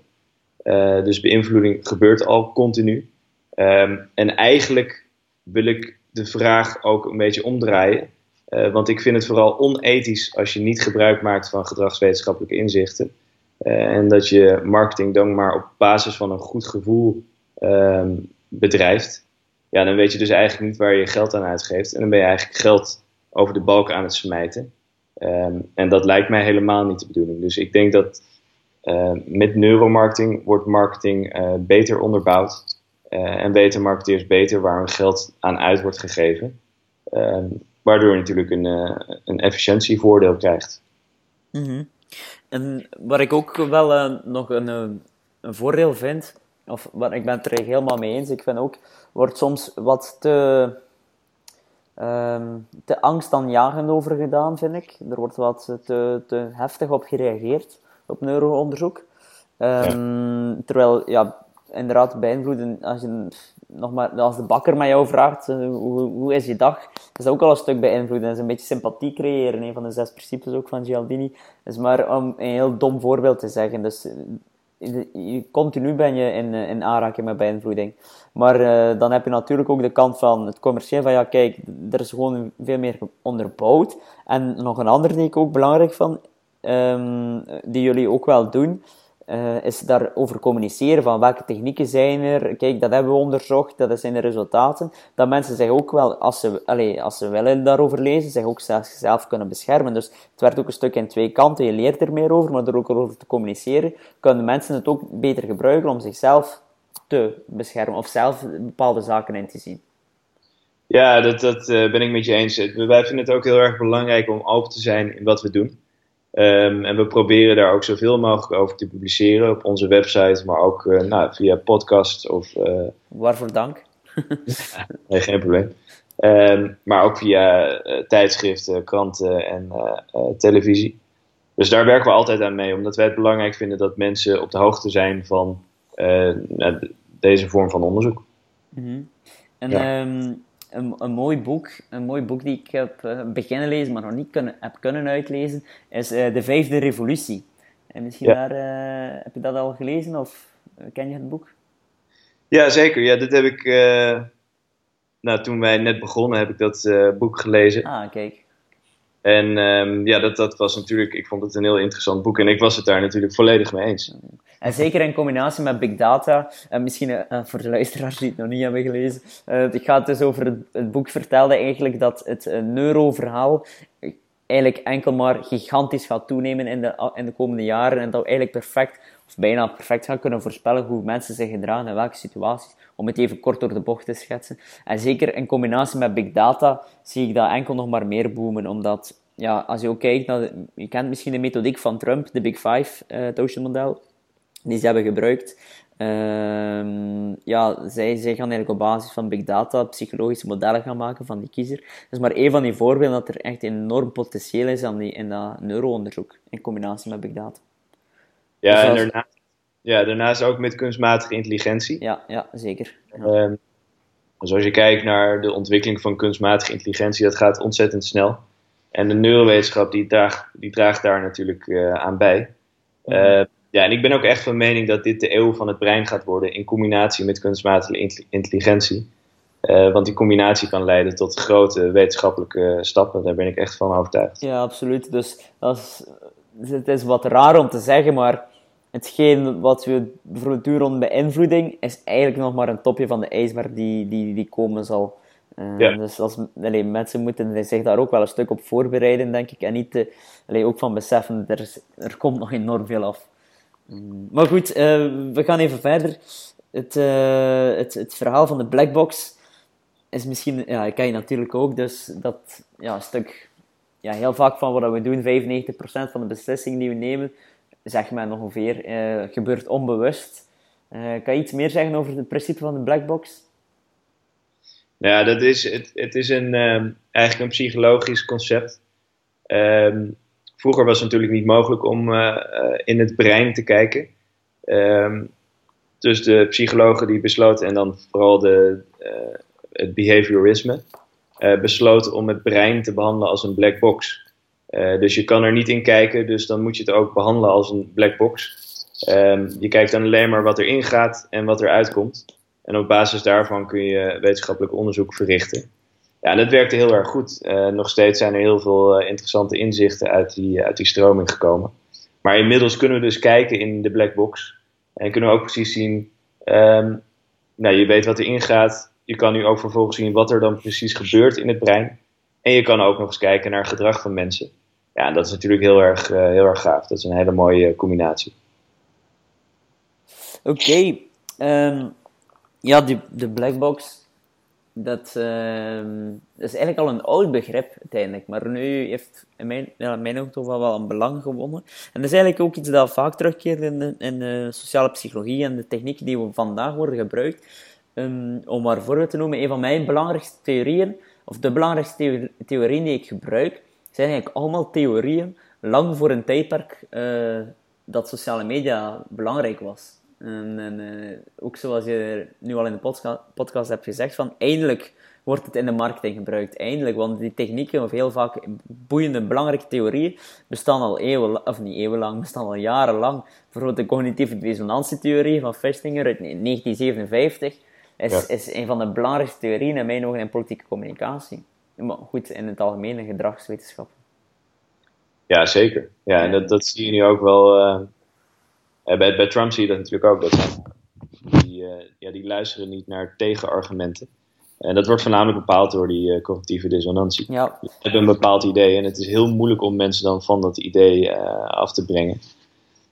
Dus beïnvloeding gebeurt al continu. Ehm, en eigenlijk wil ik de vraag ook een beetje omdraaien. Uh, want ik vind het vooral onethisch als je niet gebruik maakt van gedragswetenschappelijke inzichten. Uh, en dat je marketing dan maar op basis van een goed gevoel uh, bedrijft. Ja, dan weet je dus eigenlijk niet waar je geld aan uitgeeft. En dan ben je eigenlijk geld over de balk aan het smijten. Ehm, en dat lijkt mij helemaal niet de bedoeling. Dus ik denk dat met neuromarketing wordt marketing beter onderbouwd. Uh, en weten marketeers beter waar hun geld aan uit wordt gegeven. Uh, waardoor je natuurlijk een, uh, een efficiëntievoordeel krijgt. Mm -hmm. En waar ik ook wel eh, nog een, een voordeel vind, of waar ik ben het er helemaal mee eens, ik vind ook, wordt soms wat te, um, te angstaanjagend over gedaan, vind ik. Er wordt wat te, te heftig op gereageerd, op neuroonderzoek. Um, ja. Terwijl, ja, inderdaad beïnvloeden. Als, je, nog maar, als de bakker met jou vraagt, eh, hoe, hoe is je dag? is dat ook al een stuk beïnvloeden. Dat is een beetje sympathie creëren. Een van de zes principes ook van Gialdini. is maar om een heel dom voorbeeld te zeggen. Dus eh, continu ben je in, eh, in aanraking met beïnvloeding. Maar dan heb je natuurlijk ook de kant van het commercieel van ja, kijk, er is gewoon veel meer onderbouwd. En nog een ander die ik ook belangrijk van, um, die jullie ook wel doen, uh, is daarover communiceren van welke technieken zijn er. Kijk, dat hebben we onderzocht, dat zijn de resultaten. Dat mensen zich ook wel, als ze, allez, als ze willen daarover lezen, zich ook zelf kunnen beschermen. Dus het werd ook een stuk in twee kanten. Je leert er meer over, maar door ook over te communiceren, kunnen mensen het ook beter gebruiken om zichzelf te beschermen of zelf bepaalde zaken in te zien. Ja, dat, dat uh, ben ik met je eens. Wij vinden het ook heel erg belangrijk om open te zijn in wat we doen. Um, en we proberen daar ook zoveel mogelijk over te publiceren op onze website, maar ook uh, nou, via podcast of. Uh, Waarvoor dank. [laughs] nee, geen probleem. Um, maar ook via uh, tijdschriften, kranten en televisie. Dus daar werken we altijd aan mee, omdat wij het belangrijk vinden dat mensen op de hoogte zijn van nou, deze vorm van onderzoek. Mm -hmm. En ja. um, een, een, mooi boek, een mooi boek die ik heb uh, beginnen lezen, maar nog niet kunnen, heb kunnen uitlezen, is uh, De Vijfde Revolutie. En misschien ja. daar, uh, heb je dat al gelezen of ken je het boek? Ja, zeker. Ja, dit heb ik, nou, toen wij net begonnen, heb ik dat boek gelezen. Ah, kijk. En um, ja, dat, dat was natuurlijk, ik vond het een heel interessant boek en ik was het daar natuurlijk volledig mee eens. En zeker in combinatie met big data, en misschien uh, voor de luisteraars die het nog niet hebben gelezen, uh, het dus over het, boek vertelde eigenlijk dat het neuroverhaal eigenlijk enkel maar gigantisch gaat toenemen in de, in de komende jaren en dat we eigenlijk perfect, of bijna perfect gaan kunnen voorspellen hoe mensen zich gedragen in welke situaties, om het even kort door de bocht te schetsen. En zeker in combinatie met big data zie ik dat enkel nog maar meer boomen, omdat ja, als je ook kijkt naar, je kent misschien de methodiek van Trump, de Big Five, Ocean model, die ze hebben gebruikt. Uh, ja, zij, zij gaan eigenlijk op basis van big data psychologische modellen gaan maken van die kiezer. Dat is maar één van die voorbeelden dat er echt enorm potentieel is aan die, in dat neuroonderzoek in combinatie met big data. Ja, dus en daarnaast, ja, daarnaast ook met kunstmatige intelligentie. Ja, ja zeker. Ja. Um, dus als je kijkt naar de ontwikkeling van kunstmatige intelligentie, dat gaat ontzettend snel. En de neurowetenschap die draagt, die draagt daar natuurlijk uh, aan bij. Mm -hmm. Ja, en ik ben ook echt van mening dat dit de eeuw van het brein gaat worden in combinatie met kunstmatige intelligentie. Uh, want die combinatie kan leiden tot grote wetenschappelijke stappen. Daar ben ik echt van overtuigd. Ja, absoluut. Dus dat is, het is wat raar om te zeggen, maar hetgeen wat we bijvoorbeeld doen rond beïnvloeding is eigenlijk nog maar een topje van de ijsberg die, die, die komen zal. Uh, ja. Dus als, allee, mensen moeten zich daar ook wel een stuk op voorbereiden, denk ik. En niet te, allee, ook van beseffen, er, is, er komt nog enorm veel af. Maar goed, uh, we gaan even verder. Het, uh, het, het verhaal van de blackbox is misschien, ja, ik ken je natuurlijk ook, dus dat ja, stuk, ja, heel vaak van wat we doen, 95% van de beslissingen die we nemen, zeg maar ongeveer, uh, gebeurt onbewust. kan je iets meer zeggen over het principe van de blackbox? Ja, dat is, het, het is een, um, eigenlijk een psychologisch concept. Um, Vroeger was het natuurlijk niet mogelijk om uh, in het brein te kijken. Um, dus de psychologen die besloten, en dan vooral de, uh, het behaviorisme, uh, besloten om het brein te behandelen als een black box. dus je kan er niet in kijken, dus dan moet je het ook behandelen als een black box. Um, je kijkt dan alleen maar wat erin gaat en wat eruit komt. En op basis daarvan kun je wetenschappelijk onderzoek verrichten. Ja, en dat werkte heel erg goed. nog steeds zijn er heel veel interessante inzichten uit die, uit die stroming gekomen. Maar inmiddels kunnen we dus kijken in de black box. En kunnen we ook precies zien, um, nou, je weet wat erin gaat. Je kan nu ook vervolgens zien wat er dan precies gebeurt in het brein. En je kan ook nog eens kijken naar gedrag van mensen. Ja, dat is natuurlijk heel erg, heel erg gaaf. Dat is een hele mooie combinatie. Oké. Um, ja, de black box dat, uh, is eigenlijk al een oud begrip uiteindelijk, maar nu heeft in mijn, ja, in mijn ogen toch wel, wel een belang gewonnen. En dat is eigenlijk ook iets dat vaak terugkeert in de, in de sociale psychologie en de technieken die we vandaag worden gebruikt. Um, om maar voorbeeld te noemen, een van mijn belangrijkste theorieën, of de belangrijkste theorieën die ik gebruik, zijn eigenlijk allemaal theorieën lang voor een tijdperk uh, dat sociale media belangrijk was. En, en uh, ook zoals je nu al in de podcast, podcast hebt gezegd, van eindelijk wordt het in de marketing gebruikt. Eindelijk, want die technieken, of heel vaak boeiende, belangrijke theorieën, bestaan al eeuwen, of niet eeuwenlang, [laughs] bestaan al jarenlang. Bijvoorbeeld de cognitieve dissonantietheorie van Festinger uit 1957 is, is een van de belangrijkste theorieën in mijn ogen in politieke communicatie. Maar goed, in het algemene gedragswetenschappen. Ja, zeker. Ja, en dat, dat zie je nu ook wel... Uh, bij, bij Trump zie je dat natuurlijk ook. Dat die, uh, ja, die luisteren niet naar tegenargumenten. En dat wordt voornamelijk bepaald door die uh, cognitieve dissonantie. Ja. Je hebt een bepaald idee en het is heel moeilijk om mensen dan van dat idee af te brengen.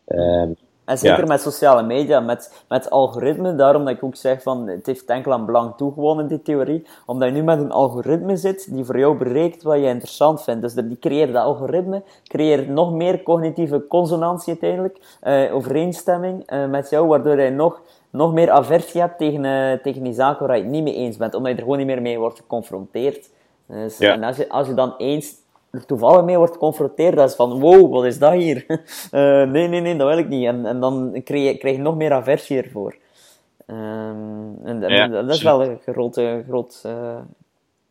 Ehm, en zeker met sociale media, met, met algoritme, daarom dat ik ook zeg van het heeft enkel aan belang toegewonnen, die theorie, omdat je nu met een algoritme zit die voor jou bereikt wat je interessant vindt. Dus die creëert dat algoritme, creëert nog meer cognitieve consonantie uiteindelijk, uh, overeenstemming uh, met jou, waardoor je nog, nog meer aversie hebt tegen, uh, tegen die zaken waar je het niet mee eens bent, omdat je er gewoon niet meer mee wordt geconfronteerd. Dus, ja. En als je, als je dan eens er toevallig mee wordt geconfronteerd, dat is van, wow, wat is dat hier? Uh, [laughs] nee, nee, nee, dat wil ik niet. En, en dan krijg je, krijg je nog meer aversie ervoor. Um, en, ja, dat is wel een grote, groot, uh,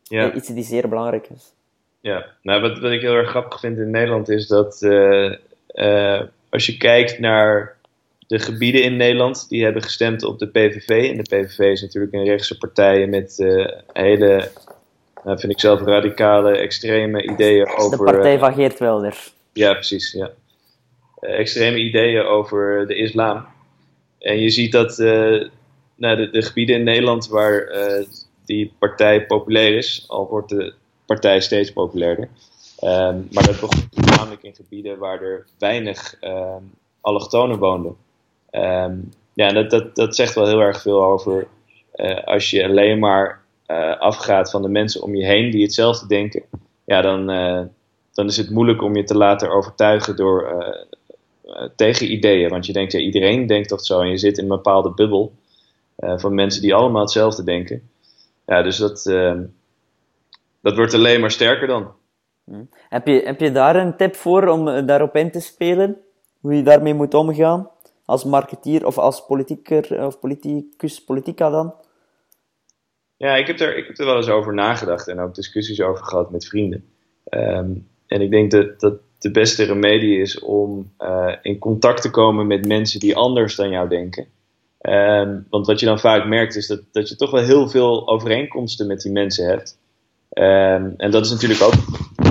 ja. iets die zeer belangrijk is. Ja, nou, wat, wat ik heel erg grappig vind in Nederland is dat uh, als je kijkt naar de gebieden in Nederland die hebben gestemd op de PVV. En de PVV is natuurlijk een rechtse partij met hele vind ik zelf radicale, extreme ideeën over... De partij van Geert Wilders. Ja, precies, ja. Uh, extreme ideeën over de islam. En je ziet dat nou, de, de, gebieden in Nederland waar die partij populair is, al wordt de partij steeds populairder. Um, maar dat begon namelijk in gebieden waar er weinig um, allochtonen woonden. Um, ja, dat, dat, dat zegt wel heel erg veel over als je alleen maar uh, afgaat van de mensen om je heen die hetzelfde denken, ja, dan, uh, dan is het moeilijk om je te laten overtuigen door uh, tegen ideeën. Want je denkt, ja, iedereen denkt toch zo en je zit in een bepaalde bubbel van mensen die allemaal hetzelfde denken. Ja, dus dat, dat wordt alleen maar sterker dan. Hm. Heb, je, heb je daar een tip voor om daarop in te spelen? Hoe je daarmee moet omgaan? Als marketeer of als politieker of politicus, politica dan? Ja, ik heb, er, ik heb er wel eens over nagedacht en ook discussies over gehad met vrienden. Ehm, en ik denk dat, dat de beste remedie is om uh, in contact te komen met mensen die anders dan jou denken. Um, want wat je dan vaak merkt is dat, dat je toch wel heel veel overeenkomsten met die mensen hebt. Um, en dat is natuurlijk ook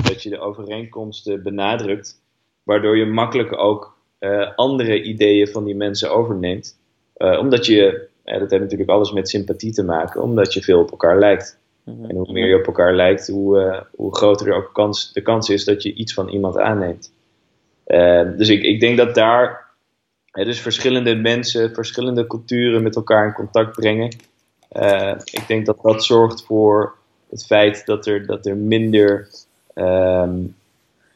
dat je de overeenkomsten benadrukt, waardoor je makkelijk ook uh, andere ideeën van die mensen overneemt. Uh, omdat je dat heeft natuurlijk alles met sympathie te maken, omdat je veel op elkaar lijkt. Mhm. En hoe meer je op elkaar lijkt, hoe, uh, hoe groter ook kans, de kans is dat je iets van iemand aanneemt. Uh, dus ik, ik denk dat daar dus verschillende mensen, verschillende culturen met elkaar in contact brengen. Uh, ik denk dat dat zorgt voor het feit dat er, dat er minder um,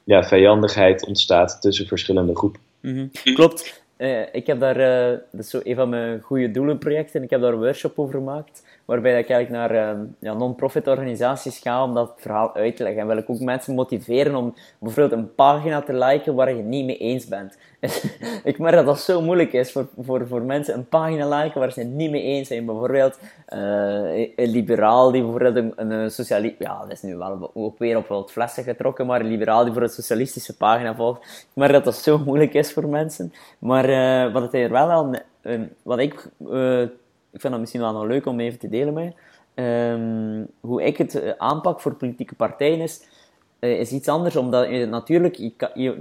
ja, vijandigheid ontstaat tussen verschillende groepen. Mm -hmm. Klopt. Uh, ik heb daar, uh, dat is zo een van mijn goede doelenprojecten, ik heb daar een workshop over gemaakt, waarbij ik eigenlijk naar uh, ja, non-profit organisaties ga om dat verhaal uit te leggen. En wil ik ook mensen motiveren om bijvoorbeeld een pagina te liken waar je het niet mee eens bent. [laughs] ik merk dat dat zo moeilijk is voor, voor, voor mensen een pagina liken waar ze het niet mee eens zijn. Bijvoorbeeld een liberaal die bijvoorbeeld een, een socialist... Ja, dat is nu wel ook weer op het flessen getrokken, maar een liberaal die voor een socialistische pagina volgt. Ik merk dat dat zo moeilijk is voor mensen. Maar uh, wat het er wel uh, wat ik uh, ik vind dat misschien wel nog leuk om even te delen met. Ehm, hoe ik het eh, aanpak voor politieke partijen is, uh, is iets anders, omdat natuurlijk,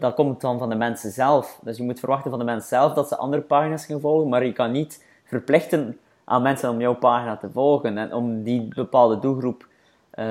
dat komt dan van de mensen zelf. Dus je moet verwachten van de mensen zelf dat ze andere pagina's gaan volgen, maar je kan niet verplichten aan mensen om jouw pagina te volgen en om die bepaalde doelgroep uh,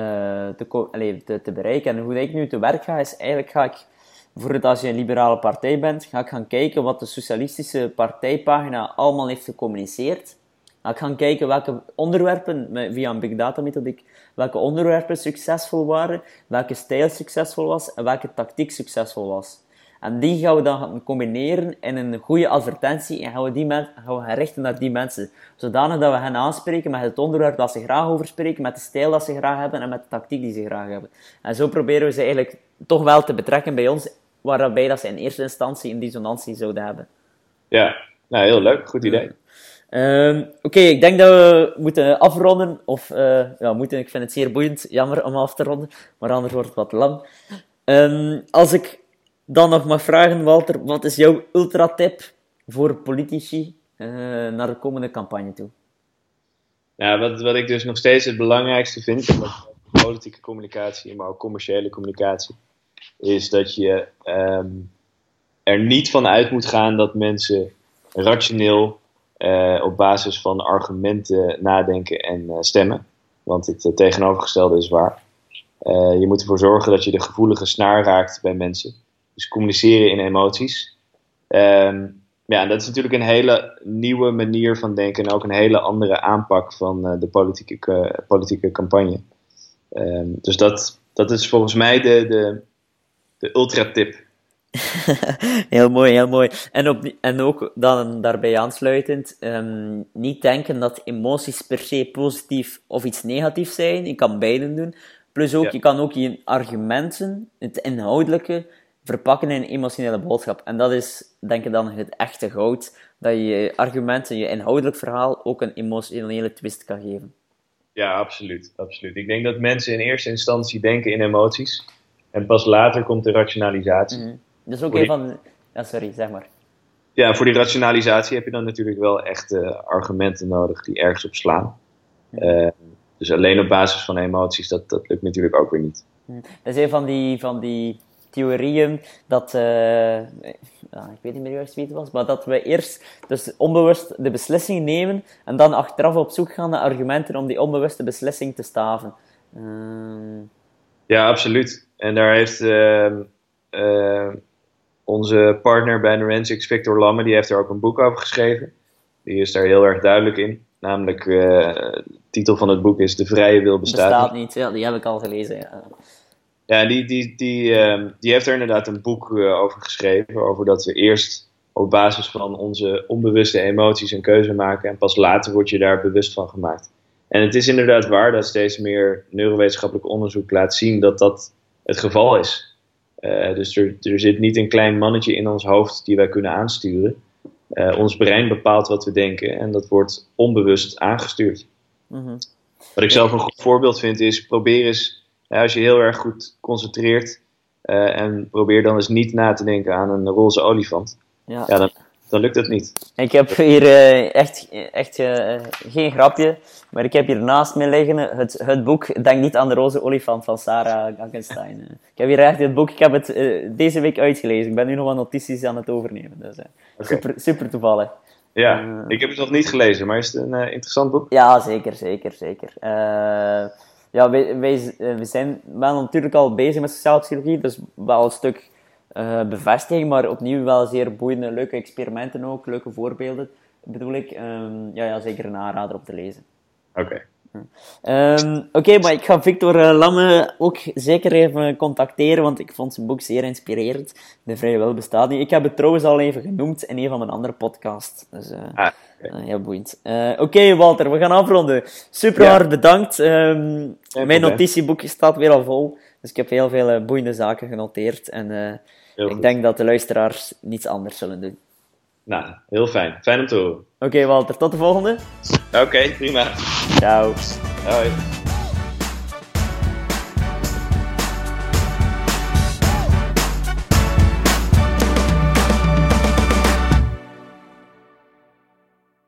te, allez, te, te, bereiken. En hoe ik nu te werk ga, is eigenlijk ga ik, als je een liberale partij bent, ga ik gaan kijken wat de socialistische partijpagina allemaal heeft gecommuniceerd. Ga ik gaan kijken welke onderwerpen, via een big data methodiek, welke onderwerpen succesvol waren, welke stijl succesvol was en welke tactiek succesvol was. En die gaan we dan gaan combineren in een goede advertentie en gaan we, die gaan we gaan richten naar die mensen. Zodanig dat we hen aanspreken met het onderwerp dat ze graag over spreken, met de stijl dat ze graag hebben en met de tactiek die ze graag hebben. En zo proberen we ze eigenlijk toch wel te betrekken bij ons, waarbij dat ze in eerste instantie een dissonantie zouden hebben. Ja, nou heel leuk, goed idee. Um, Oké, ik denk dat we moeten afronden. Of, uh, ja, moeten, ik vind het zeer boeiend. Jammer om af te ronden, maar anders wordt het wat lang. Um, als ik dan nog mag vragen, Walter, wat is jouw ultratip voor politici uh, naar de komende campagne toe? Wat, wat ik dus nog steeds het belangrijkste vind, in politieke communicatie, maar ook commerciële communicatie, is dat je um, er niet van uit moet gaan dat mensen rationeel uh, op basis van argumenten nadenken en uh, stemmen. Want het uh, tegenovergestelde is waar. je moet ervoor zorgen dat je de gevoelige snaar raakt bij mensen. Dus communiceren in emoties. Um, ja, dat is natuurlijk een hele nieuwe manier van denken en ook een hele andere aanpak van de politieke, politieke campagne. Um, dus dat, dat is volgens mij de, de, de ultra-tip heel mooi, heel mooi. En, op, en ook dan daarbij aansluitend, um, niet denken dat emoties per se positief of iets negatiefs zijn. Je kan beide doen. Plus ook, ja. je kan ook je argumenten, het inhoudelijke, verpakken in een emotionele boodschap. En dat is, denk ik dan, het echte goud. Dat je je argumenten, je inhoudelijk verhaal, ook een emotionele twist kan geven. Ja, absoluut. absoluut. Ik denk dat mensen in eerste instantie denken in emoties. En pas later komt de rationalisatie. Mm -hmm. Dus ook een van. Ja, sorry, zeg maar. Ja, voor die rationalisatie heb je dan natuurlijk wel echt uh, argumenten nodig die ergens op slaan. Uh, dus alleen op basis van emoties, dat, dat lukt natuurlijk ook weer niet. Dat is een van die, van die theorieën dat. Uh, ik weet niet meer juist wie het was, maar dat we eerst dus onbewust de beslissing nemen en dan achteraf op zoek gaan naar argumenten om die onbewuste beslissing te staven. Ja, absoluut. En daar heeft onze partner bij Norensics, Victor Lamme, die heeft er ook een boek over geschreven. Die is daar heel erg duidelijk in. Namelijk, uh, de titel van het boek is De Vrije Wil Bestaat, bestaat niet. Ja, die heb ik al gelezen. Ja, ja die, die, die, uh, die heeft er inderdaad een boek uh, over geschreven. Over dat we eerst op basis van onze onbewuste emoties een keuze maken. En pas later word je daar bewust van gemaakt. En het is inderdaad waar dat steeds meer neurowetenschappelijk onderzoek laat zien dat dat het geval is. Uh, dus er, er, zit niet een klein mannetje in ons hoofd die wij kunnen aansturen. Uh, ons brein bepaalt wat we denken en dat wordt onbewust aangestuurd. Mm -hmm. Wat ik zelf een goed voorbeeld vind is: probeer eens, als je heel erg goed concentreert, uh, en probeer dan eens niet na te denken aan een roze olifant. Ja. ja dan, dan lukt het niet. Ik heb hier uh, echt, echt uh, geen grapje, maar ik heb hier naast me liggen het, het boek Denk niet aan de roze olifant van Sarah Guggenstein. ik heb hier echt het boek, ik heb het uh, deze week uitgelezen. Ik ben nu nog wat notities aan het overnemen. Dus, okay. super, super toevallig. Ja, ik heb het nog niet gelezen, maar is het een interessant boek? Ja, zeker, zeker, zeker. ja, wij, wij, we zijn wel natuurlijk al bezig met sociale psychologie, dus wel een stuk uh, bevestiging, maar opnieuw wel zeer boeiende, leuke experimenten ook, leuke voorbeelden bedoel ik. Um, ja, ja, zeker een aanrader om te lezen. Oké. Okay. Um, Oké, okay, maar ik ga Victor uh, Lamme ook zeker even contacteren, want ik vond zijn boek zeer inspirerend. De Vrije Wil bestaat niet. Ik heb het trouwens al even genoemd in een van mijn andere podcasts. Dus uh, ah, okay. uh, heel boeiend. Oké, okay, Walter, we gaan afronden. Super hard ja. bedankt. Um, mijn notitieboek staat weer al vol, dus ik heb heel veel boeiende zaken genoteerd. En Heel ik goed. denk dat de luisteraars niets anders zullen doen. Nou, heel fijn. Fijn om te horen. Oké, okay, Walter, tot de volgende. Oké, okay, prima. Ciao. Hoi.